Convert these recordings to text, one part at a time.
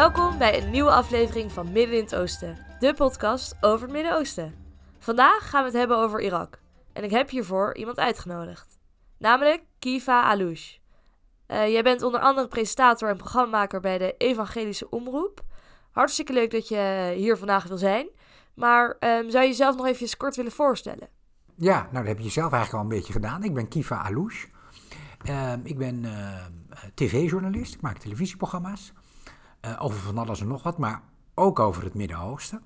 Welkom bij een nieuwe aflevering van Midden in het Oosten, de podcast over het Midden-Oosten. Vandaag gaan we het hebben over Irak. En ik heb hiervoor iemand uitgenodigd, namelijk Kiva Alouche. Eh, jij bent onder andere presentator en programmamaker bij de Evangelische Omroep. Hartstikke leuk dat je hier vandaag wil zijn. Maar ehm, zou je jezelf nog even kort willen voorstellen? Ja, nou dat heb je zelf eigenlijk al een beetje gedaan. Ik ben Kiva Alouche. Ehm, ik ben eh, tv-journalist. Ik maak televisieprogramma's. Uh, over van alles en nog wat, maar ook over het Midden-Oosten.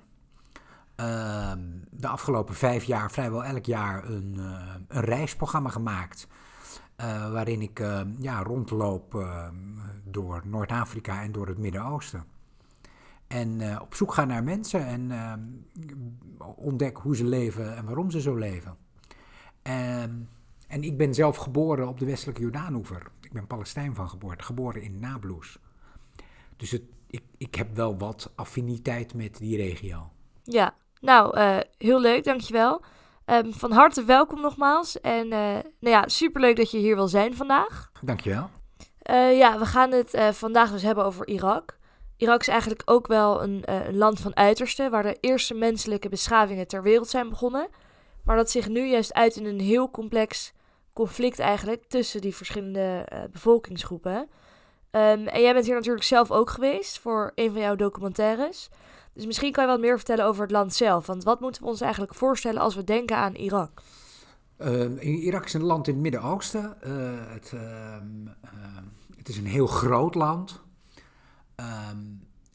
Ehm, de afgelopen vijf jaar vrijwel elk jaar een, een reisprogramma gemaakt. waarin ik ja, rondloop door Noord-Afrika en door het Midden-Oosten. En op zoek gaan naar mensen en uh, ontdek hoe ze leven en waarom ze zo leven. En, en ik ben zelf geboren op de westelijke Jordaanoever. Ik ben Palestijn van geboorte, geboren in Nablus. Dus het, ik, ik heb wel wat affiniteit met die regio. Ja, nou, uh, heel leuk, dankjewel. Um, van harte welkom nogmaals. En nou ja, superleuk dat je hier wil zijn vandaag. Dankjewel. ja, we gaan het vandaag dus hebben over Irak. Irak is eigenlijk ook wel een, een, land van uitersten, waar de eerste menselijke beschavingen ter wereld zijn begonnen. Maar dat zich nu juist uit in een heel complex conflict eigenlijk tussen die verschillende bevolkingsgroepen. Um, en jij bent hier natuurlijk zelf ook geweest voor een van jouw documentaires. Dus misschien kan je wat meer vertellen over het land zelf. Want wat moeten we ons eigenlijk voorstellen als we denken aan Irak? Uh, Irak is een land in het Midden-Oosten. Uh, het, het is een heel groot land.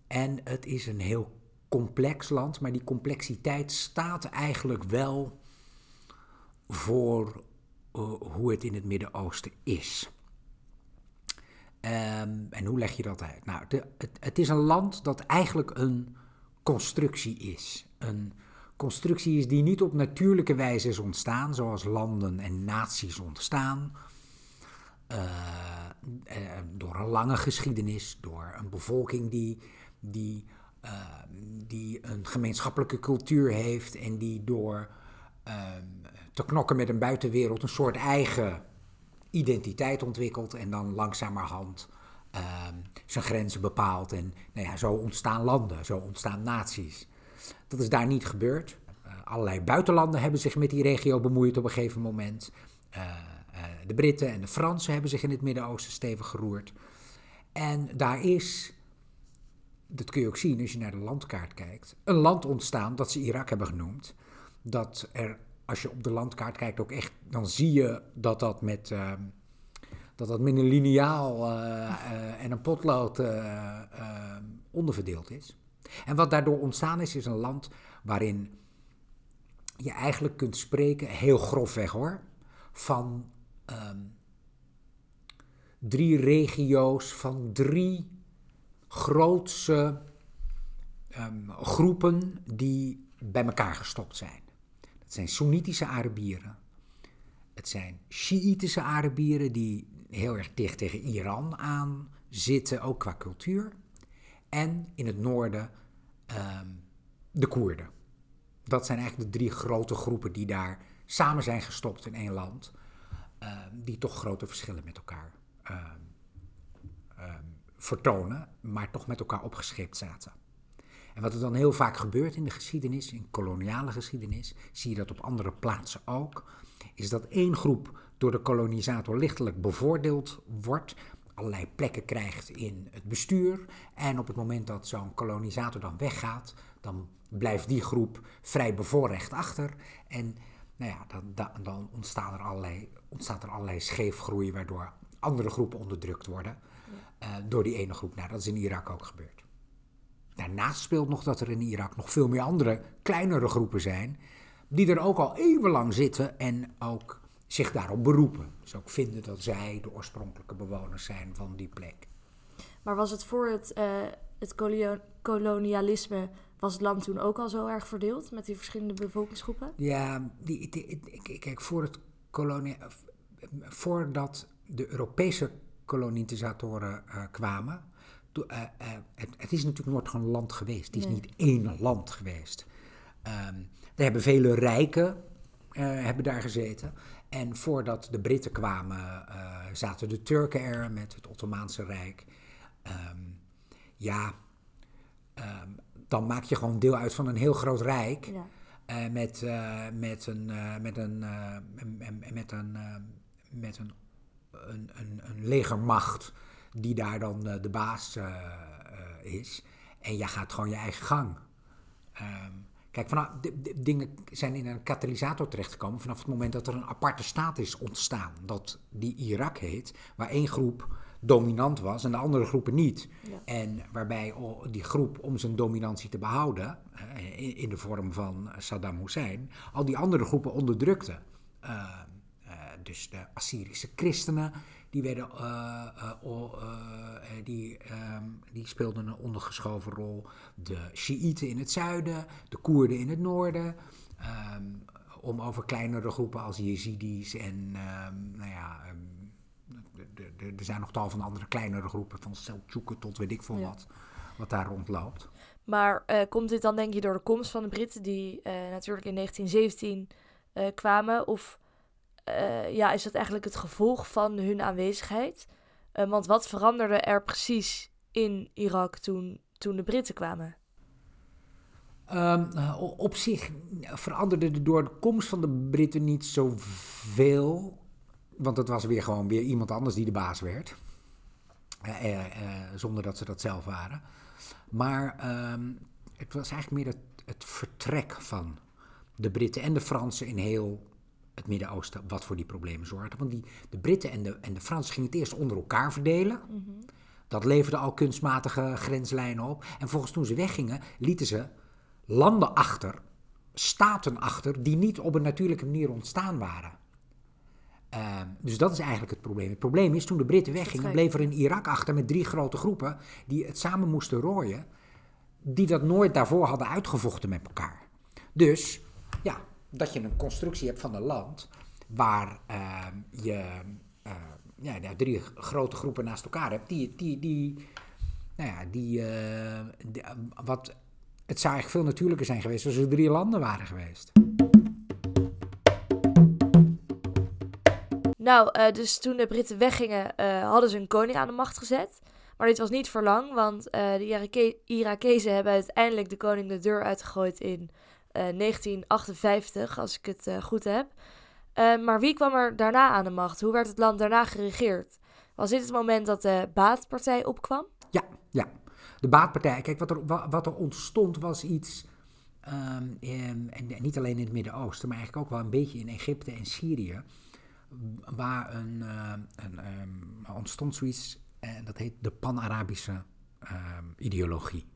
En het is een heel complex land, maar die complexiteit staat eigenlijk wel voor uh, hoe het in het Midden-Oosten is. Um, en hoe leg je dat uit? Nou, de, het, is een land dat eigenlijk een constructie is. Een constructie is die niet op natuurlijke wijze is ontstaan, zoals landen en naties ontstaan. Uh, uh, door een lange geschiedenis, door een bevolking die, die, uh, die een gemeenschappelijke cultuur heeft en die door ehm, te knokken met een buitenwereld een soort eigen identiteit ontwikkelt en dan langzamerhand ehm, zijn grenzen bepaalt. En nou ja, zo ontstaan landen, zo ontstaan naties. Dat is daar niet gebeurd. allerlei buitenlanden hebben zich met die regio bemoeid op een gegeven moment. Uh, de Britten en de Fransen hebben zich in het Midden-Oosten stevig geroerd. En daar is, dat kun je ook zien als je naar de landkaart kijkt, een land ontstaan dat ze Irak hebben genoemd. Dat er, als je op de landkaart kijkt, ook echt, dan zie je dat dat met, uh, dat dat met een liniaal uh, uh, en een potlood onderverdeeld is. En wat daardoor ontstaan is, is een land waarin je eigenlijk kunt spreken, heel grofweg hoor, van um, drie regio's van drie grootse groepen die bij elkaar gestopt zijn. Dat zijn Soenitische Arabieren. Het zijn Shiïtische Arabieren die heel erg dicht tegen Iran aan zitten, ook qua cultuur. En in het noorden um, de Koerden. Dat zijn eigenlijk de drie grote groepen die daar samen zijn gestopt in één land. Uh, die toch grote verschillen met elkaar uh, vertonen, maar toch met elkaar opgescheept zaten. En wat er dan heel vaak gebeurt in de geschiedenis, in koloniale geschiedenis, zie je dat op andere plaatsen ook, is dat één groep door de kolonisator lichtelijk bevoordeeld wordt, allerlei plekken krijgt in het bestuur. En op het moment dat zo'n kolonisator dan weggaat, dan blijft die groep vrij bevoorrecht achter. En nou ja, dan, dan, dan ontstaan er allerlei, ontstaat er allerlei scheefgroei, waardoor andere groepen onderdrukt worden ja. uh, door die ene groep. Nou, dat is in Irak ook gebeurd. Daarnaast speelt nog dat er in Irak nog veel meer andere, kleinere groepen zijn, die er ook al eeuwenlang zitten en ook zich daarop beroepen. Dus ook vinden dat zij de oorspronkelijke bewoners zijn van die plek. Maar was het voor het, uh, het kolonialisme was het land toen ook al zo erg verdeeld met die verschillende bevolkingsgroepen? Ja, die, die, die, kijk, voor het kolonie, voordat de Europese kolonisatoren uh, kwamen, to, uh, uh, het, het, is natuurlijk nooit gewoon een land geweest. Het is nee. niet één land geweest. Um, er hebben vele rijken hebben daar gezeten. En voordat de Britten kwamen, zaten de Turken er met het Ottomaanse Rijk. Um, ja, ehm, dan maak je gewoon deel uit van een heel groot rijk. Ja. eh, met, eh, met een, eh, met een, eh, met een, eh, met een, een, een, een legermacht die daar dan eh, de baas eh, eh, is. En jij gaat gewoon je eigen gang. Ehm, kijk, vanaf, de, de dingen zijn in een katalysator terechtgekomen vanaf het moment dat er een aparte staat is ontstaan. Dat die Irak heet, waar één groep dominant was en de andere groepen niet. Ja. En waarbij die groep, om zijn dominantie te behouden, eh, in, de vorm van Saddam Hussein, al die andere groepen onderdrukte. Eh, eh, dus de Assyrische christenen, die, werden, eh, eh, eh, die, ehm, die speelden een ondergeschoven rol. De Shiiten in het zuiden, de Koerden in het noorden. ehm, om over kleinere groepen als Jezidis en, ehm, nou ja, er zijn nog tal van andere kleinere groepen, van Seldsjuken tot weet ik veel Ja. wat, wat daar rondloopt. Maar komt dit dan denk je door de komst van de Britten die natuurlijk in 1917 eh, kwamen? Of eh, ja, is dat eigenlijk het gevolg van hun aanwezigheid? Eh, want wat veranderde er precies in Irak toen, toen de Britten kwamen? Ehm, eh, op zich veranderde er door de komst van de Britten niet zoveel. Want het was weer gewoon weer iemand anders die de baas werd. Zonder dat ze dat zelf waren. Maar ehm, het was eigenlijk meer het, het vertrek van de Britten en de Fransen in heel het Midden-Oosten. wat voor die problemen zorgde. Want die, de Britten en de, en de Fransen gingen het eerst onder elkaar verdelen. Dat leverde al kunstmatige grenslijnen op. En volgens toen ze weggingen, lieten ze landen achter, staten achter, die niet op een natuurlijke manier ontstaan waren. Ehm, dus dat is eigenlijk het probleem. Het probleem is, toen de Britten weggingen, bleef er een Irak achter met drie grote groepen die het samen moesten rooien, die dat nooit daarvoor hadden uitgevochten met elkaar. Dus, ja, dat je een constructie hebt van een land waar ehm, je eh, ja, ja, drie grote groepen naast elkaar hebt, die, die, die nou ja, die, eh, wat, het zou eigenlijk veel natuurlijker zijn geweest als er drie landen waren geweest. Nou, eh, dus toen de Britten weggingen, eh, hadden ze een koning aan de macht gezet. Maar dit was niet voor lang, want de Irake- Irakezen hebben uiteindelijk de koning de deur uitgegooid in 1958, als ik het eh, goed heb. Eh, maar wie kwam er daarna aan de macht? Hoe werd het land daarna geregeerd? Was dit het moment dat de baatpartij opkwam? Ja, ja. De baatpartij, kijk, wat er, wa- wat er ontstond was iets, ehm, in- en niet alleen in het Midden-Oosten, maar eigenlijk ook wel een beetje in Egypte en Syrië, waar een, eh, een, ehm, ontstond zoiets, en dat heet de Pan-Arabische ehm, ideologie.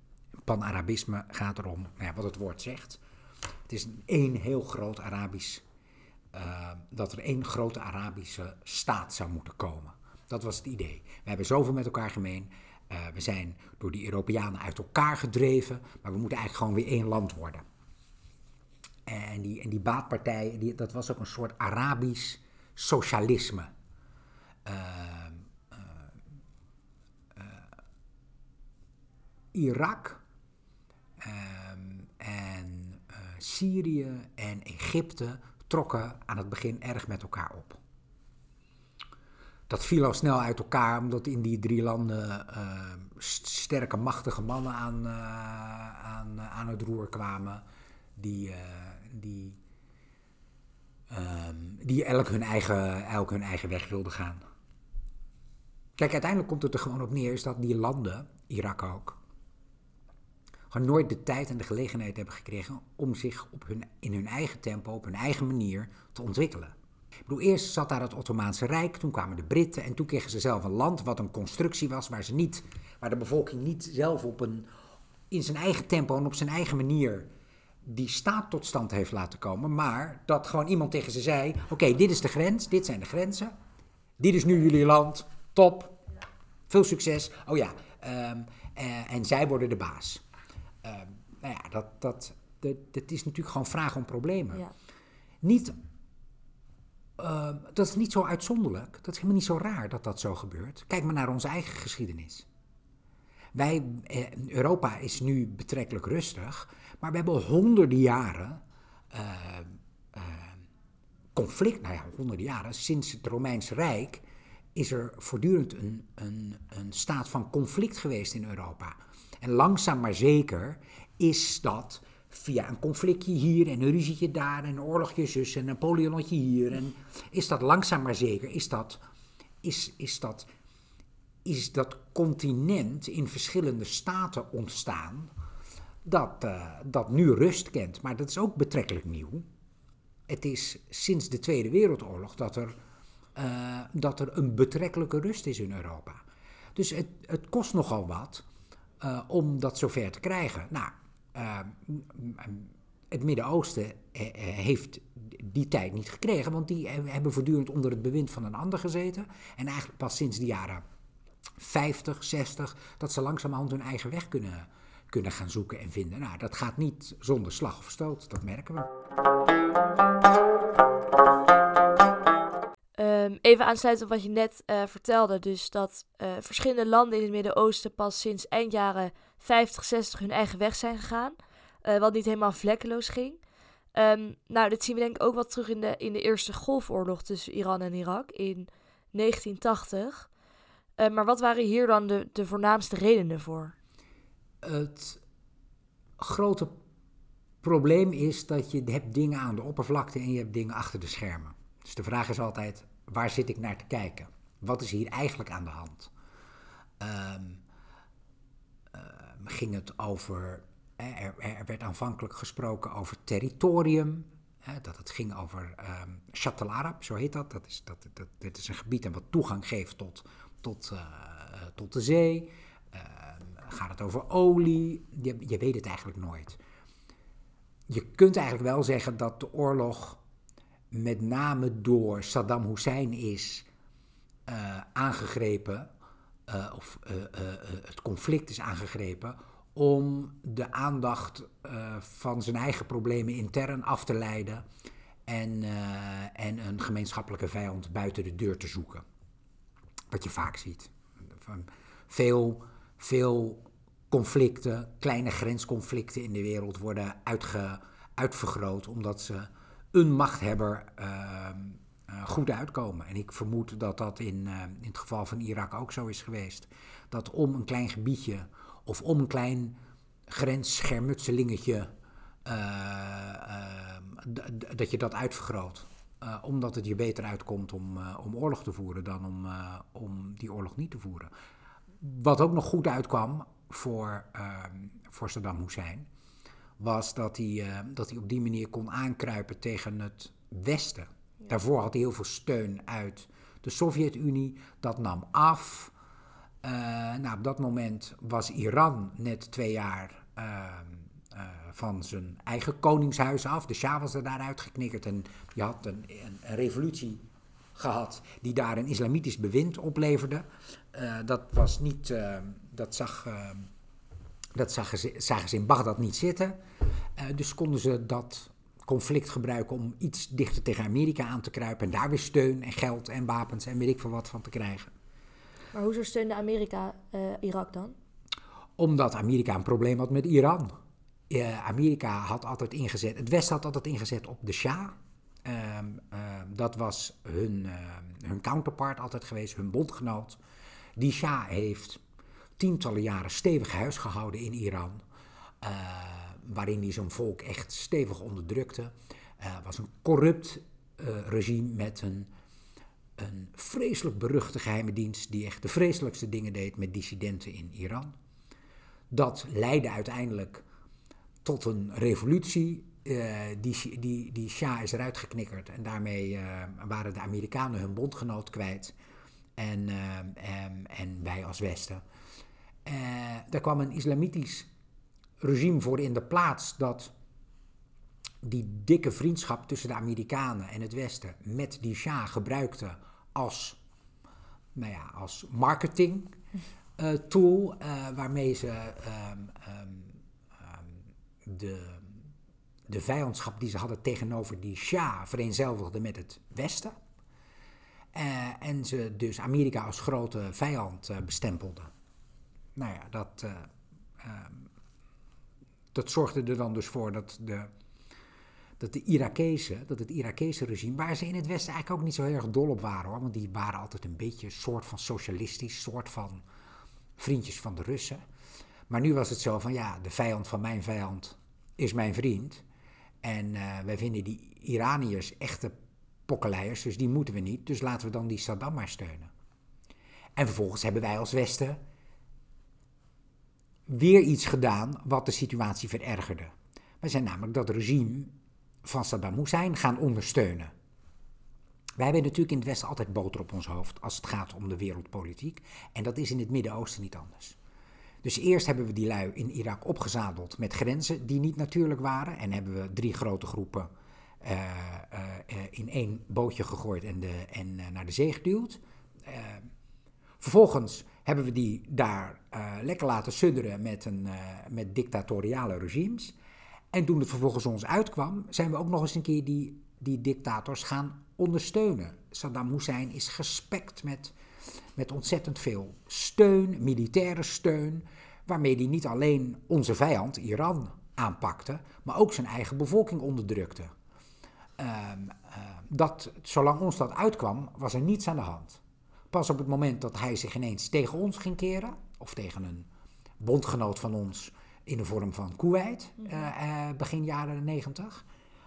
Pan-Arabisme gaat erom, nou ja, wat het woord zegt. Is één heel groot Arabisch, eh, dat er één grote Arabische staat zou moeten komen. Dat was het idee. We hebben zoveel met elkaar gemeen. Eh, we zijn door die Europeanen uit elkaar gedreven, maar we moeten eigenlijk gewoon weer één land worden. En die, en die baatpartij, die, dat was ook een soort Arabisch socialisme. Ehm, eh, eh, Irak ehm, en Syrië en Egypte trokken aan het begin erg met elkaar op. Dat viel al snel uit elkaar, omdat in die drie landen eh, st- sterke, machtige mannen aan, eh, aan, aan het roer kwamen. Die, eh, die, ehm, die elk, hun eigen, elk hun eigen weg wilden gaan. Kijk, uiteindelijk komt het er gewoon op neer is dat die landen, Irak ook, gewoon nooit de tijd en de gelegenheid hebben gekregen om zich op hun, in hun eigen tempo, op hun eigen manier te ontwikkelen. Ik bedoel, eerst zat daar het Ottomaanse Rijk, toen kwamen de Britten en toen kregen ze zelf een land wat een constructie was waar, ze niet, waar de bevolking niet zelf op een, in zijn eigen tempo en op zijn eigen manier die staat tot stand heeft laten komen, maar dat gewoon iemand tegen ze zei: Oké, dit is de grens, dit zijn de grenzen, dit is nu jullie land, top, veel succes. Oh ja, ehm, eh, en zij worden de baas. Ehm, nou ja, dat, dat, dat, dat is natuurlijk gewoon vragen om problemen. Ja. Niet, ehm, dat is niet zo uitzonderlijk. Dat is helemaal niet zo raar dat dat zo gebeurt. Kijk maar naar onze eigen geschiedenis. Wij, eh, Europa is nu betrekkelijk rustig, maar we hebben honderden jaren eh, eh, conflict, nou ja, honderden jaren, sinds het Romeinse Rijk is er voortdurend een, een, een staat van conflict geweest in Europa. En langzaam maar zeker is dat via een conflictje hier en een ruzietje daar en een oorlogje zus en een Napoleonnetje hier. En is dat langzaam maar zeker, is dat, is, is dat, is dat continent in verschillende staten ontstaan dat, eh, dat nu rust kent. Maar dat is ook betrekkelijk nieuw. Het is sinds de Tweede Wereldoorlog dat er, eh, dat er een betrekkelijke rust is in Europa. Dus het, het kost nogal wat uh, om dat zover te krijgen. Nou, het Midden-Oosten heeft die tijd niet gekregen, want die hebben voortdurend onder het bewind van een ander gezeten. En eigenlijk pas sinds de jaren 50, 60, dat ze langzamerhand hun eigen weg kunnen, kunnen gaan zoeken en vinden. Nou, dat gaat niet zonder slag of stoot, dat merken we. Even aansluiten op wat je net uh, vertelde. Dus dat uh, verschillende landen in het Midden-Oosten pas sinds eind jaren 50, 60 hun eigen weg zijn gegaan. Uh, wat niet helemaal vlekkeloos ging. Um, nou, dit zien we denk ik ook wel terug in de, in de Eerste Golfoorlog tussen Iran en Irak in 1980. maar wat waren hier dan de, de voornaamste redenen voor? Het grote probleem is dat je hebt dingen aan de oppervlakte en je hebt dingen achter de schermen. Dus de vraag is altijd, waar zit ik naar te kijken? Wat is hier eigenlijk aan de hand? Um, ging het over, er, er, werd aanvankelijk gesproken over territorium, hè, dat het ging over um, Chatel Arab, zo heet dat. Dat is, dat, dat, dit is een gebied dat wat toegang geeft tot, tot, uh, tot de zee. Gaat het over olie? Je, je weet het eigenlijk nooit. Je kunt eigenlijk wel zeggen dat de oorlog met name door Saddam Hussein is uh, aangegrepen, uh, of uh, het conflict is aangegrepen, om de aandacht van zijn eigen problemen intern af te leiden en, en een gemeenschappelijke vijand buiten de deur te zoeken. Wat je vaak ziet. Veel veel conflicten, kleine grensconflicten in de wereld worden uitge, uitvergroot omdat ze een machthebber uh, goed uitkomen. En ik vermoed dat dat in, uh, in het geval van Irak ook zo is geweest. Dat om een klein gebiedje of om een klein grensschermutselingetje, uh, dat je dat uitvergroot. omdat het je beter uitkomt om, om oorlog te voeren dan om, om die oorlog niet te voeren. Wat ook nog goed uitkwam voor, uh, voor Saddam Hussein, was dat hij, uh, dat hij op die manier kon aankruipen tegen het Westen. Daarvoor had hij heel veel steun uit de Sovjet-Unie, dat nam af. Uh, nou, op dat moment was Iran net twee jaar ehm, eh, van zijn eigen koningshuis af. De Shah was er daaruit geknikkerd en je had een, een, een revolutie gehad die daar een islamitisch bewind opleverde. Dat was niet, dat, zag, uh, dat zagen ze, zagen ze in Bagdad niet zitten. dus konden ze dat conflict gebruiken om iets dichter tegen Amerika aan te kruipen. En daar weer steun en geld en wapens en weet ik veel wat van te krijgen. Maar hoezo steunde Amerika Irak dan? Omdat Amerika een probleem had met Iran. Amerika had altijd ingezet, het Westen had altijd ingezet op de Shah. Um, um, dat was hun, uh, hun counterpart altijd geweest, hun bondgenoot. Die Shah heeft tientallen jaren stevig huis gehouden in Iran. Uh, waarin hij zijn volk echt stevig onderdrukte. Uh, was een corrupt uh, regime met een, een vreselijk beruchte geheime dienst. die echt de vreselijkste dingen deed met dissidenten in Iran. Dat leidde uiteindelijk tot een revolutie uh, die, die, die Shah is eruit geknikkerd en daarmee waren de Amerikanen hun bondgenoot kwijt en, en, en wij als Westen. Daar kwam een islamitisch regime voor in de plaats dat die dikke vriendschap tussen de Amerikanen en het Westen met die Shah gebruikte als, nou ja, als marketing tool waarmee ze um, um, de de vijandschap die ze hadden tegenover die Shah vereenzelvigde met het Westen. Uh, en ze dus Amerika als grote vijand uh, bestempelden. Nou ja, dat, uh, dat zorgde er dan dus voor dat, de, dat de Irakezen, dat het Irakese regime, waar ze in het Westen eigenlijk ook niet zo heel erg dol op waren hoor, want die waren altijd een beetje soort van socialistisch, soort van vriendjes van de Russen. Maar nu was het zo van ja, de vijand van mijn vijand is mijn vriend. En uh, wij vinden die Iraniërs echte pokkeleiers, dus die moeten we niet. Dus laten we dan die Saddam maar steunen. En vervolgens hebben wij als Westen weer iets gedaan wat de situatie verergerde. Wij zijn namelijk dat regime van Saddam Hussein gaan ondersteunen. Wij hebben natuurlijk in het Westen altijd boter op ons hoofd als het gaat om de wereldpolitiek. En dat is in het Midden-Oosten niet anders. Dus eerst hebben we die lui in Irak opgezadeld met grenzen die niet natuurlijk waren. En hebben we drie grote groepen uh, uh, in één bootje gegooid en, de, en naar de zee geduwd. vervolgens hebben we die daar lekker laten sudderen met, een, met dictatoriale regimes. En toen het vervolgens ons uitkwam, zijn we ook nog eens een keer die, die dictators gaan ondersteunen. Saddam Hussein is gespekt met, met ontzettend veel steun, militaire steun, waarmee hij niet alleen onze vijand, Iran, aanpakte, maar ook zijn eigen bevolking onderdrukte. Uh, dat, zolang ons dat uitkwam, was er niets aan de hand. Pas op het moment dat hij zich ineens tegen ons ging keren, of tegen een bondgenoot van ons in de vorm van Kuwait, uh, begin jaren negentig,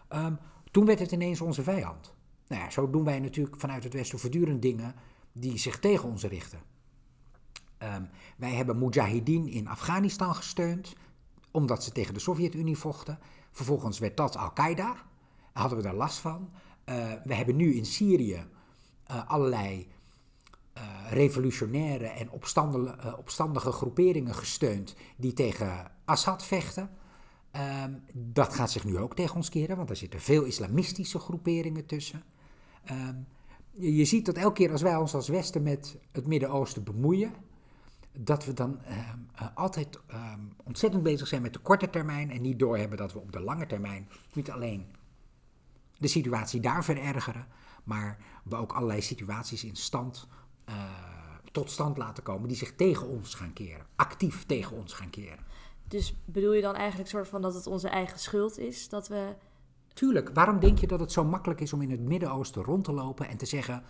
ehm, toen werd het ineens onze vijand. Nou ja, zo doen wij natuurlijk vanuit het Westen voortdurend dingen die zich tegen ons richten. Ehm, wij hebben Mujahideen in Afghanistan gesteund, omdat ze tegen de Sovjet-Unie vochten. Vervolgens werd dat Al-Qaeda, hadden we daar last van. Uh, we hebben nu in Syrië uh, allerlei revolutionaire en opstandige, opstandige groeperingen gesteund die tegen Assad vechten. Um, dat gaat zich nu ook tegen ons keren, want er zitten veel islamistische groeperingen tussen. Um, je, ziet dat elke keer als wij ons als Westen met het Midden-Oosten bemoeien, dat we dan um, uh, altijd ontzettend bezig zijn met de korte termijn en niet doorhebben dat we op de lange termijn niet alleen de situatie daar verergeren, maar we ook allerlei situaties in stand, uh, tot stand laten komen die zich tegen ons gaan keren, actief tegen ons gaan keren. Dus bedoel je dan eigenlijk soort van dat het onze eigen schuld is dat we. Tuurlijk, waarom denk je dat het zo makkelijk is om in het Midden-Oosten rond te lopen en te zeggen: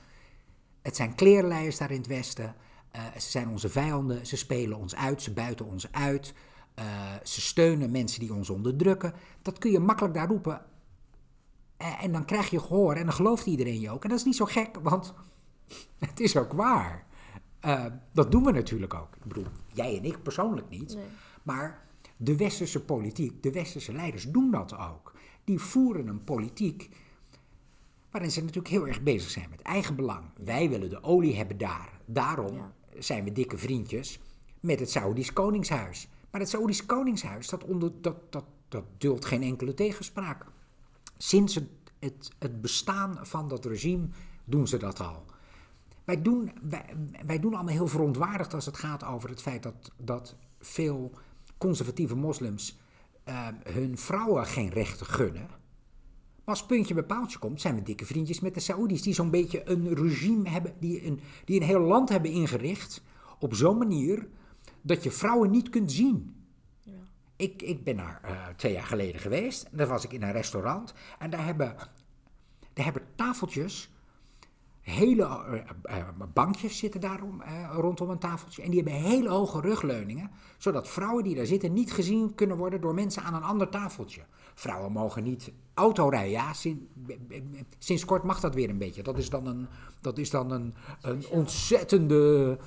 het zijn kleerleiers daar in het Westen, uh, ze zijn onze vijanden, ze spelen ons uit, ze buiten ons uit, uh, ze steunen mensen die ons onderdrukken. Dat kun je makkelijk daar roepen. En, en dan krijg je gehoor en dan gelooft iedereen je ook. En dat is niet zo gek, want het is ook waar. Uh, dat doen we natuurlijk ook. Ik bedoel, jij en ik persoonlijk niet. Nee. Maar de westerse politiek, de westerse leiders doen dat ook. Die voeren een politiek waarin ze natuurlijk heel erg bezig zijn met eigen belang. Wij willen de olie hebben daar. Daarom ja. zijn we dikke vriendjes met het Saoedisch Koningshuis. Maar het Saoedisch Koningshuis, dat, onder, dat, dat, dat duldt geen enkele tegenspraak. Sinds het, het, het bestaan van dat regime doen ze dat al. Wij doen, wij, wij doen allemaal heel verontwaardigd als het gaat over het feit dat, dat veel conservatieve moslims uh, hun vrouwen geen rechten gunnen. Maar als puntje bij paaltje komt, zijn we dikke vriendjes met de Saoedi's, die zo'n beetje een regime hebben, die een, die een heel land hebben ingericht op zo'n manier dat je vrouwen niet kunt zien. Ja. Ik, ik ben daar uh, twee jaar geleden geweest, daar was ik in een restaurant en daar hebben, daar hebben tafeltjes hele uh, bankjes zitten daar uh, rondom een tafeltje. En die hebben hele hoge rugleuningen. Zodat vrouwen die daar zitten niet gezien kunnen worden door mensen aan een ander tafeltje. Vrouwen mogen niet autorijden. Ja, sinds, sinds kort mag dat weer een beetje. Dat is dan een, dat is dan een, een ontzettende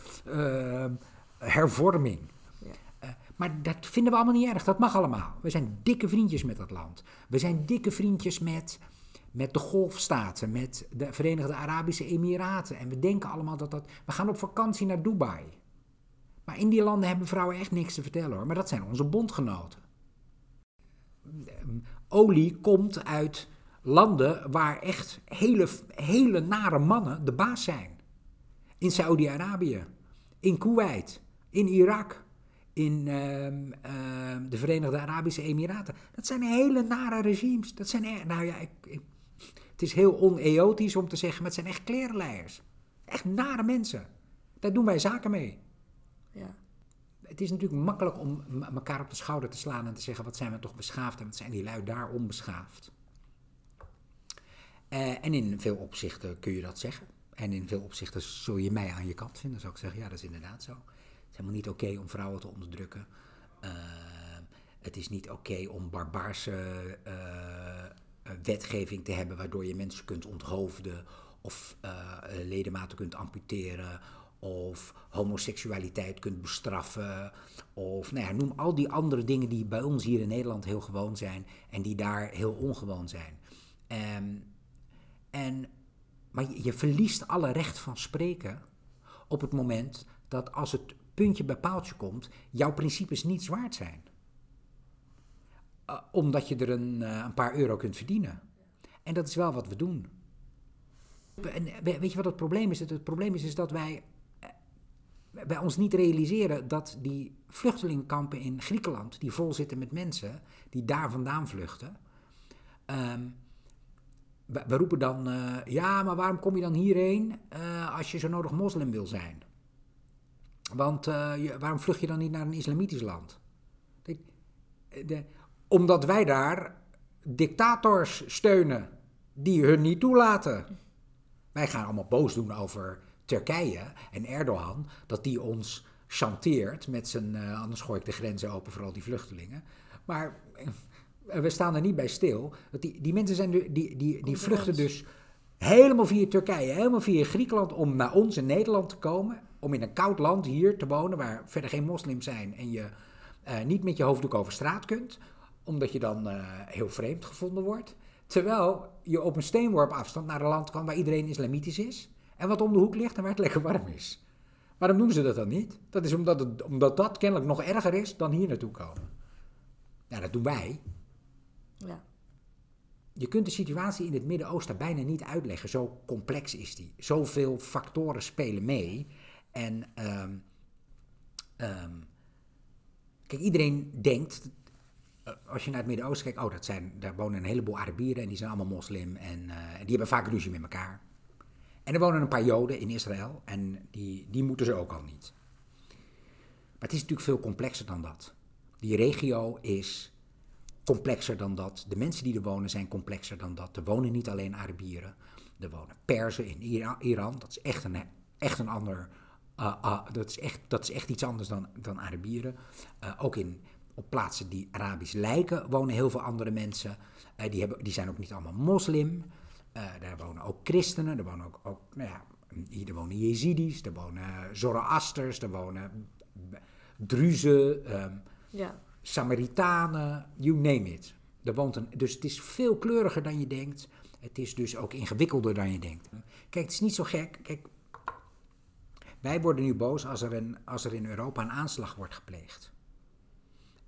hervorming. Maar dat vinden we allemaal niet erg. Dat mag allemaal. We zijn dikke vriendjes met dat land. We zijn dikke vriendjes met met de golfstaten, met de Verenigde Arabische Emiraten. En we denken allemaal dat dat. We gaan op vakantie naar Dubai. Maar in die landen hebben vrouwen echt niks te vertellen hoor. Maar dat zijn onze bondgenoten. Olie komt uit landen waar echt hele, hele nare mannen de baas zijn. In Saudi-Arabië, in Kuwait, in Irak, in uh, uh, de Verenigde Arabische Emiraten. Dat zijn hele nare regimes. Dat zijn, nou ja, ik, ik het is heel oneotisch om te zeggen, maar het zijn echt klerenleiers. Echt nare mensen. Daar doen wij zaken mee. Ja. Het is natuurlijk makkelijk om elkaar op de schouder te slaan en te zeggen: wat zijn we toch beschaafd en wat zijn die lui daar onbeschaafd. Uh, en in veel opzichten kun je dat zeggen. En in veel opzichten zul je mij aan je kant vinden, zou ik zeggen. Ja, dat is inderdaad zo. Het is helemaal niet oké okay om vrouwen te onderdrukken. Ehm, het is niet oké om barbaarse eh, eh, wetgeving te hebben waardoor je mensen kunt onthoofden of eh, ledematen kunt amputeren of homoseksualiteit kunt bestraffen. Of nou ja, noem al die andere dingen die bij ons hier in Nederland heel gewoon zijn en die daar heel ongewoon zijn. Um, en, maar je, verliest alle recht van spreken op het moment dat als het puntje bij paaltje komt, jouw principes niet waard zijn. Uh, omdat je er een, uh, een paar euro kunt verdienen. En dat is wel wat we doen. En weet je wat het probleem is? Het, probleem is, is dat wij, wij ons niet realiseren dat die vluchtelingenkampen in Griekenland, die vol zitten met mensen die daar vandaan vluchten, um, we, roepen dan, ja, maar waarom kom je dan hierheen als je zo nodig moslim wil zijn? Want waarom vlucht je dan niet naar een islamitisch land? De, omdat wij daar dictators steunen die hun niet toelaten. Wij gaan allemaal boos doen over Turkije en Erdogan, dat die ons chanteert met zijn, uh, anders gooi ik de grenzen open voor al die vluchtelingen. Maar uh, we staan er niet bij stil. Dat die, die mensen zijn, die, die, die, die vluchten dus helemaal via Turkije, helemaal via Griekenland om naar ons in Nederland te komen. Om in een koud land hier te wonen waar verder geen moslims zijn en je uh, niet met je hoofddoek over straat kunt, omdat je dan heel vreemd gevonden wordt. Terwijl je op een steenworp afstand naar een land kan waar iedereen islamitisch is. En wat om de hoek ligt en waar het lekker warm is. Waarom doen ze dat dan niet? Dat is omdat, het, omdat dat kennelijk nog erger is dan hier naartoe komen. Nou, dat doen wij. Ja. Je kunt de situatie in het Midden-Oosten bijna niet uitleggen. Zo complex is die. Zoveel factoren spelen mee. En um, um, kijk, iedereen denkt eh, als je naar het Midden-Oosten kijkt, oh, dat zijn, daar wonen een heleboel Arabieren en die zijn allemaal moslim en uh, die hebben vaak ruzie met elkaar. En er wonen een paar Joden in Israël en die, die moeten ze ook al niet. Maar het is natuurlijk veel complexer dan dat. Die regio is complexer dan dat. De mensen die er wonen zijn complexer dan dat. Er wonen niet alleen Arabieren. Er wonen Perzen in Iran. Dat is echt een, echt een ander. Uh, uh, dat, is echt, dat is echt iets anders dan, dan Arabieren. Ook in op plaatsen die Arabisch lijken wonen heel veel andere mensen. Uh, die, hebben, die zijn ook niet allemaal moslim. Uh, daar wonen ook christenen, er wonen ook, ook nou ja, hier wonen Jezidis, er wonen Zoroasters, er wonen Druzen, um, ja. Samaritanen, you name it. Er woont een, dus het is veel kleuriger dan je denkt. Het is dus ook ingewikkelder dan je denkt. Kijk, het is niet zo gek. Kijk, wij worden nu boos als er, een, als er in Europa een aanslag wordt gepleegd.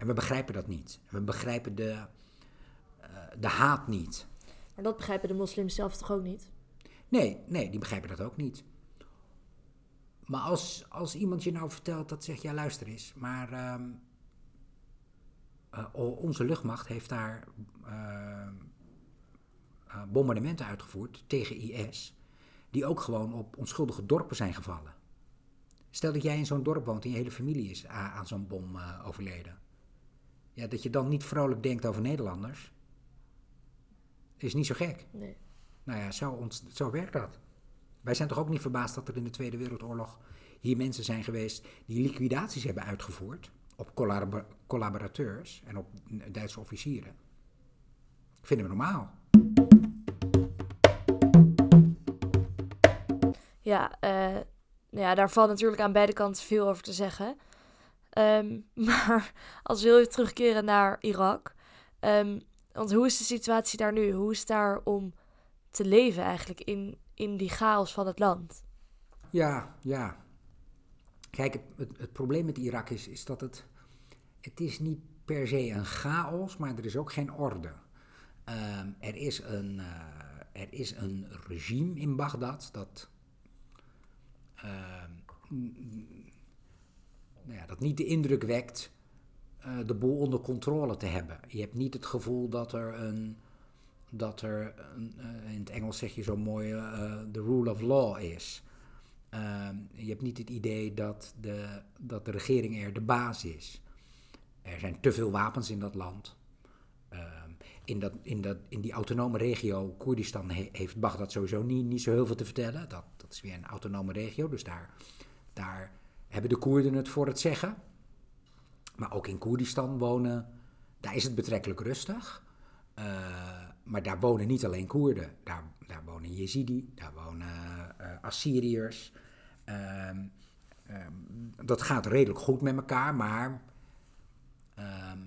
En we begrijpen dat niet. We begrijpen de, uh, de haat niet. Maar dat begrijpen de moslims zelf toch ook niet? Nee, nee, die begrijpen dat ook niet. Maar als, als iemand je nou vertelt dat zegt, ja luister eens, maar uh, uh, onze luchtmacht heeft daar uh, bombardementen uitgevoerd tegen IS, die ook gewoon op onschuldige dorpen zijn gevallen. Stel dat jij in zo'n dorp woont en je hele familie is aan, aan zo'n bom overleden ja, dat je dan niet vrolijk denkt over Nederlanders, is niet zo gek. Nee. Nou ja, zo, zo werkt dat. Wij zijn toch ook niet verbaasd dat er in de Tweede Wereldoorlog hier mensen zijn geweest die liquidaties hebben uitgevoerd op collabor collaborateurs en op Duitse officieren. Vinden we normaal. Ja, uh, ja, daar valt natuurlijk aan beide kanten veel over te zeggen. Um, maar als we even terugkeren naar Irak. Um, want hoe is de situatie daar nu? Hoe is het daar om te leven eigenlijk in, in die chaos van het land? Ja, ja. Kijk, het, het, probleem met Irak is, is dat het... Het is niet per se een chaos, maar er is ook geen orde. Um, er, is een, uh, er is een regime in Bagdad dat... nou ja, dat niet de indruk wekt uh, de boel onder controle te hebben. Je hebt niet het gevoel dat er een. Dat er, een, uh, in het Engels zeg je zo mooi, uh, de rule of law is. Ehm, je hebt niet het idee dat de, dat de regering er de baas is. Er zijn te veel wapens in dat land. Ehm, in, dat, in, dat, in die autonome regio, Koerdistan, he, heeft Bagdad sowieso niet, niet zo heel veel te vertellen. Dat, dat is weer een autonome regio, dus daar, daar hebben de Koerden het voor het zeggen. maar ook in Koerdistan wonen, daar is het betrekkelijk rustig. Uh, maar daar wonen niet alleen Koerden. Daar, daar wonen Jezidi, daar wonen uh, Assyriërs. Ehm, ehm, dat gaat redelijk goed met elkaar, maar ehm,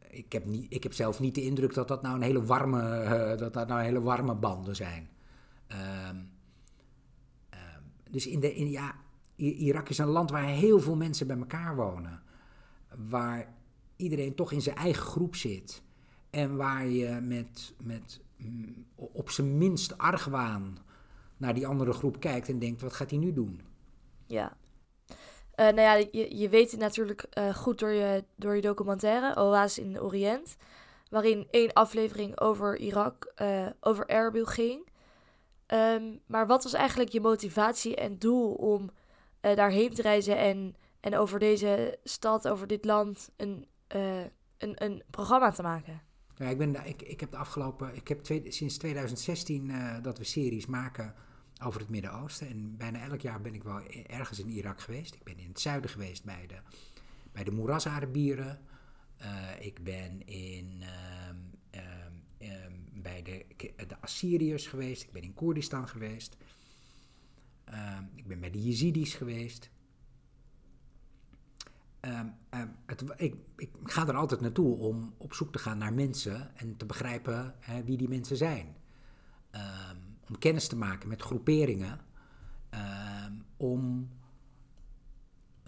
ik, heb niet, ik heb zelf niet de indruk dat dat nou een hele warme, uh, dat dat nou hele warme banden zijn. Dus in de, in, ja, Irak is een land waar heel veel mensen bij elkaar wonen. Waar iedereen toch in zijn eigen groep zit. En waar je met, met mm, op zijn minst argwaan naar die andere groep kijkt en denkt: wat gaat hij nu doen? Ja. Uh, nou ja, je, je weet het natuurlijk uh, goed door je, door je documentaire, Oasis in de Oriënt. Waarin één aflevering over Irak, uh, over Erbil ging. Um, maar wat was eigenlijk je motivatie en doel om daarheen te reizen en, en over deze stad, over dit land, een, een, een programma te maken? Ja, ik, ben, ik, ik heb de afgelopen, ik heb sinds 2016 uh, dat we series maken over het Midden-Oosten. En bijna elk jaar ben ik wel ergens in Irak geweest. Ik ben in het zuiden geweest bij de, bij de Moeras-Arabieren. Ik ben in, uh, bij de, Assyriërs geweest. Ik ben in Koerdistan geweest. Ehm, ik ben bij de Jezidis geweest. Ehm, ehm, het, ik, ik, ga er altijd naartoe om op zoek te gaan naar mensen en te begrijpen wie die mensen zijn. Om kennis te maken met groeperingen, om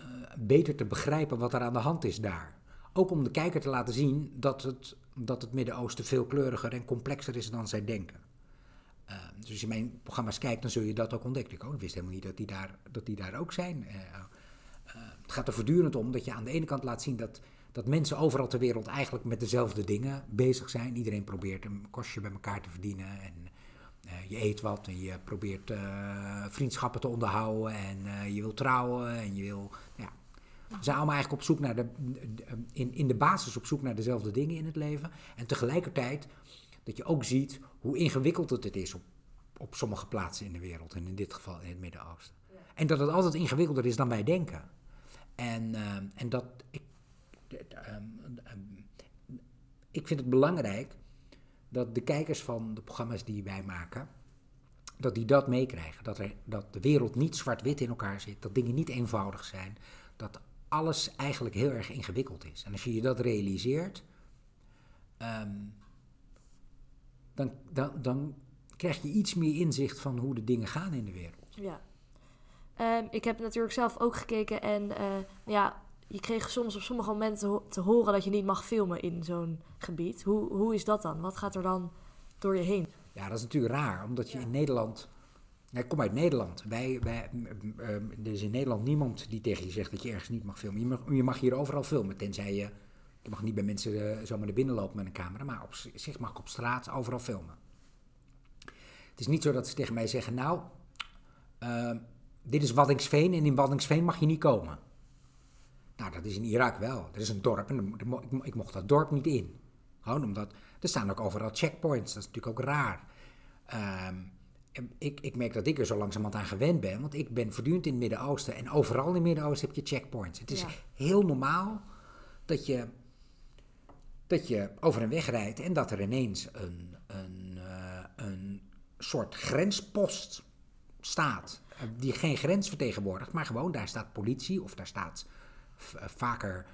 uh, beter te begrijpen wat er aan de hand is daar. Ook om de kijker te laten zien dat het, dat het Midden-Oosten veel kleuriger en complexer is dan zij denken. dus als je mijn programma's kijkt, dan zul je dat ook ontdekken. Ik, wist helemaal niet dat die daar, dat die daar ook zijn. Uh, uh, het gaat er voortdurend om dat je aan de ene kant laat zien dat, dat mensen overal ter wereld eigenlijk met dezelfde dingen bezig zijn. Iedereen probeert een kostje bij elkaar te verdienen en je eet wat en je probeert vriendschappen te onderhouden en je wil trouwen en je wil... Ja, allemaal eigenlijk op zoek naar de, in, in de basis op zoek naar dezelfde dingen in het leven. En tegelijkertijd dat je ook ziet hoe ingewikkeld het is op, op sommige plaatsen in de wereld. En in dit geval in het Midden-Oosten. En dat het altijd ingewikkelder is dan wij denken. En, uh, en dat. Ik, um, um, ik vind het belangrijk dat de kijkers van de programma's die wij maken. dat die dat meekrijgen. Dat, er, dat de wereld niet zwart-wit in elkaar zit. Dat dingen niet eenvoudig zijn. Dat alles eigenlijk heel erg ingewikkeld is. En als je je dat realiseert. Um, dan, dan, dan krijg je iets meer inzicht van hoe de dingen gaan in de wereld. Ja. Um, ik heb natuurlijk zelf ook gekeken en uh, ja, je kreeg soms op sommige momenten te horen dat je niet mag filmen in zo'n gebied. Hoe, hoe is dat dan? Wat gaat er dan door je heen? Ja, dat is natuurlijk raar, omdat je in Nederland. Ik kom uit Nederland. Wij, wij, er is in Nederland niemand die tegen je zegt dat je ergens niet mag filmen. Je mag, je mag hier overal filmen, tenzij je. Je mag niet bij mensen uh, zomaar naar binnen lopen met een camera, maar op zich mag ik op straat overal filmen. Het is niet zo dat ze tegen mij zeggen: Nou, ehm, dit is Waddingsveen en in Waddingsveen mag je niet komen. Nou, dat is in Irak wel. Er is een dorp en ik mocht dat dorp niet in. Gewoon omdat, er staan ook overal checkpoints, dat is natuurlijk ook raar. Ehm, ik, ik merk dat ik er zo langzamerhand aan gewend ben, want ik ben voortdurend in het Midden-Oosten en overal in het Midden-Oosten heb je checkpoints. Het is heel normaal dat je, dat je over een weg rijdt en dat er ineens een, een, uh, een soort grenspost staat eh, die geen grens vertegenwoordigt, maar gewoon daar staat politie of daar staat eh, vaker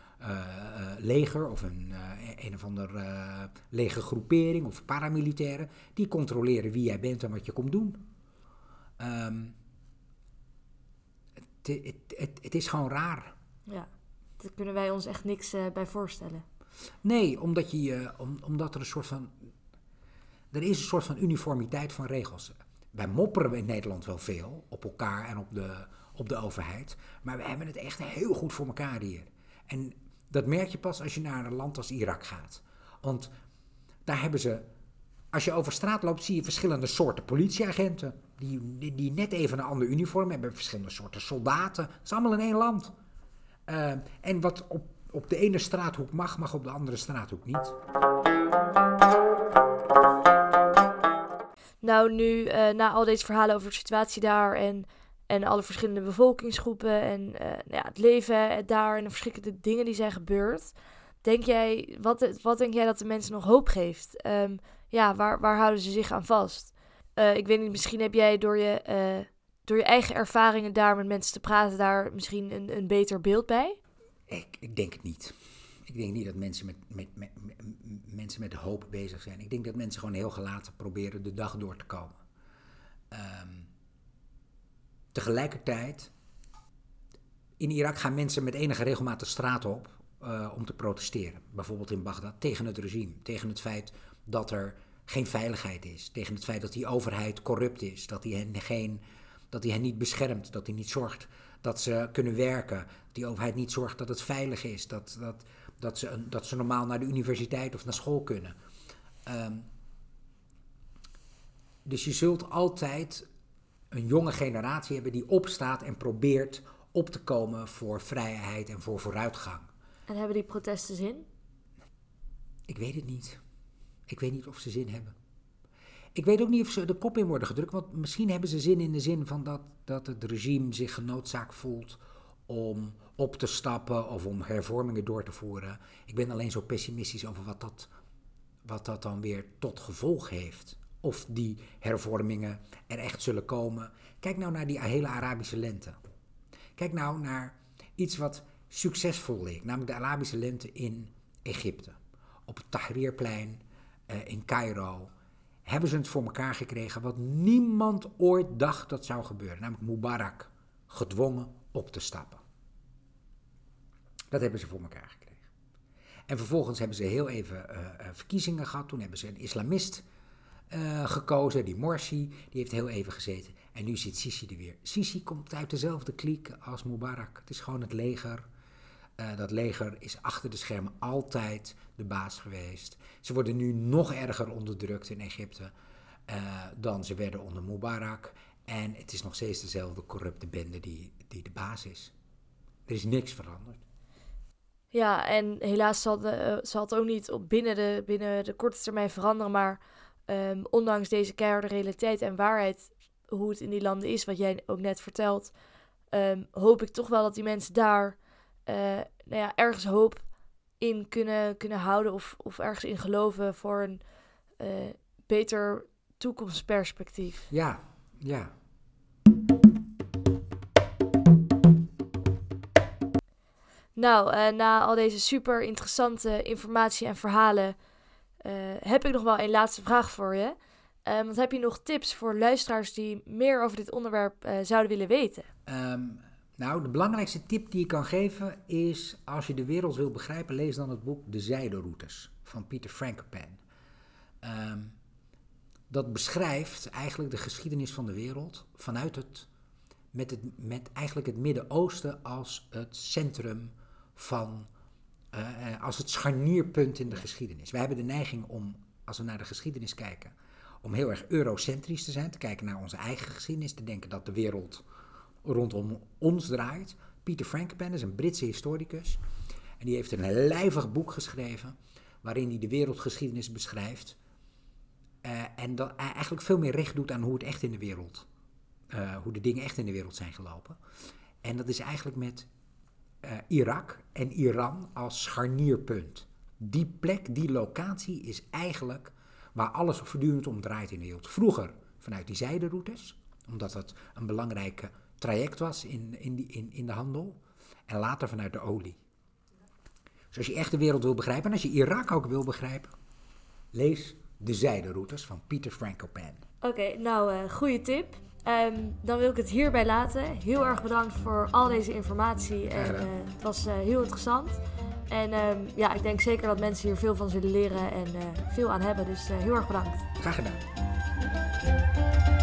leger of een, een of andere legergroepering of paramilitairen. Die controleren wie jij bent en wat je komt doen. Um, het, het, het, is gewoon raar. Ja, daar kunnen wij ons echt niks bij voorstellen. Nee, omdat, je, om, omdat er een soort van. Er is een soort van uniformiteit van regels wij mopperen in Nederland wel veel op elkaar en op de, op de overheid. Maar we hebben het echt heel goed voor elkaar hier. En dat merk je pas als je naar een land als Irak gaat. Want daar hebben ze. Als je over straat loopt, zie je verschillende soorten politieagenten. Die, die, net even een ander uniform hebben. Verschillende soorten soldaten. Het is allemaal in één land. Uh, en wat op, op de ene straathoek mag, mag op de andere straathoek niet. Nou, nu uh, na al deze verhalen over de situatie daar en en alle verschillende bevolkingsgroepen en eh, nou ja, het leven daar en de verschillende dingen die zijn gebeurd. Denk jij, wat, wat denk jij dat de mensen nog hoop geeft? Ehm, ja, waar, waar houden ze zich aan vast? Eh, ik weet niet, misschien heb jij door je, eh, door je eigen ervaringen daar met mensen te praten, daar misschien een, een beter beeld bij? Ik, ik denk het niet. Ik denk niet dat mensen met, met, met, mensen met hoop bezig zijn. Ik denk dat mensen gewoon heel gelaten proberen de dag door te komen. Ehm, tegelijkertijd, in Irak gaan mensen met enige regelmaat de straat op uh, om te protesteren. Bijvoorbeeld in Bagdad tegen het regime, tegen het feit dat er geen veiligheid is, tegen het feit dat die overheid corrupt is, dat die hen, geen, dat die hen niet beschermt, dat die niet zorgt dat ze kunnen werken, dat die overheid niet zorgt dat het veilig is, dat, dat, dat, ze, dat ze normaal naar de universiteit of naar school kunnen. Um, dus je zult altijd een jonge generatie hebben die opstaat en probeert op te komen voor vrijheid en voor vooruitgang. En hebben die protesten zin? Ik weet het niet. Ik weet niet of ze zin hebben. Ik weet ook niet of ze de kop in worden gedrukt, want misschien hebben ze zin in de zin van dat, dat het regime zich genoodzaakt voelt om op te stappen of om hervormingen door te voeren. Ik ben alleen zo pessimistisch over wat dat, wat dat dan weer tot gevolg heeft. Of die hervormingen er echt zullen komen. Kijk nou naar die hele Arabische lente. Kijk nou naar iets wat succesvol leek, namelijk de Arabische lente in Egypte. Op het Tahrirplein uh, in Cairo hebben ze het voor elkaar gekregen wat niemand ooit dacht dat zou gebeuren, namelijk Mubarak gedwongen op te stappen. Dat hebben ze voor elkaar gekregen. En vervolgens hebben ze heel even uh, verkiezingen gehad. Toen hebben ze een islamist uh, gekozen, die Morsi, die heeft heel even gezeten. En nu zit Sisi er weer. Sisi komt uit dezelfde kliek als Mubarak. Het is gewoon het leger. Uh, dat leger is achter de schermen altijd de baas geweest. Ze worden nu nog erger onderdrukt in Egypte uh, dan ze werden onder Mubarak. En het is nog steeds dezelfde corrupte bende die, die de baas is. Er is niks veranderd. Ja, en helaas zal, zal het ook niet op binnen, de, binnen de korte termijn veranderen. Maar um, ondanks deze keiharde realiteit en waarheid, hoe het in die landen is, wat jij ook net vertelt, um, hoop ik toch wel dat die mensen daar uh, nou ja, ergens hoop in kunnen, kunnen houden of, of ergens in geloven voor een uh, beter toekomstperspectief. Ja, ja. Nou, uh, na al deze super interessante informatie en verhalen uh, heb ik nog wel een laatste vraag voor je. Um, want heb je nog tips voor luisteraars die meer over dit onderwerp uh, zouden willen weten? Um, nou, de belangrijkste tip die ik kan geven is: als je de wereld wil begrijpen, lees dan het boek De Zijderoutes van Pieter Frankopan. Um, dat beschrijft eigenlijk de geschiedenis van de wereld vanuit het, met, het, met eigenlijk het Midden-Oosten als het centrum van uh, als het scharnierpunt in de geschiedenis. Wij hebben de neiging om, als we naar de geschiedenis kijken, om heel erg eurocentrisch te zijn, te kijken naar onze eigen geschiedenis, te denken dat de wereld rondom ons draait. Peter Frankopan is een Britse historicus en die heeft een lijvig boek geschreven waarin hij de wereldgeschiedenis beschrijft uh, en dat eigenlijk veel meer recht doet aan hoe het echt in de wereld, hoe de dingen echt in de wereld zijn gelopen. En dat is eigenlijk met Irak en Iran als scharnierpunt. Die plek, die locatie is eigenlijk waar alles voortdurend om draait in de wereld. Vroeger vanuit die zijderoutes, omdat dat een belangrijk traject was in, in, die, in, in de handel. En later vanuit de olie. Dus als je echt de wereld wil begrijpen, en als je Irak ook wil begrijpen, lees De Zijderoutes van Peter Frankopan. Oké, nou, uh, goede tip. Um, dan wil ik het hierbij laten. Heel erg bedankt voor al deze informatie. En, uh, het was uh, heel interessant. En um, ja, ik denk zeker dat mensen hier veel van zullen leren en uh, veel aan hebben. Dus heel erg bedankt. Graag gedaan.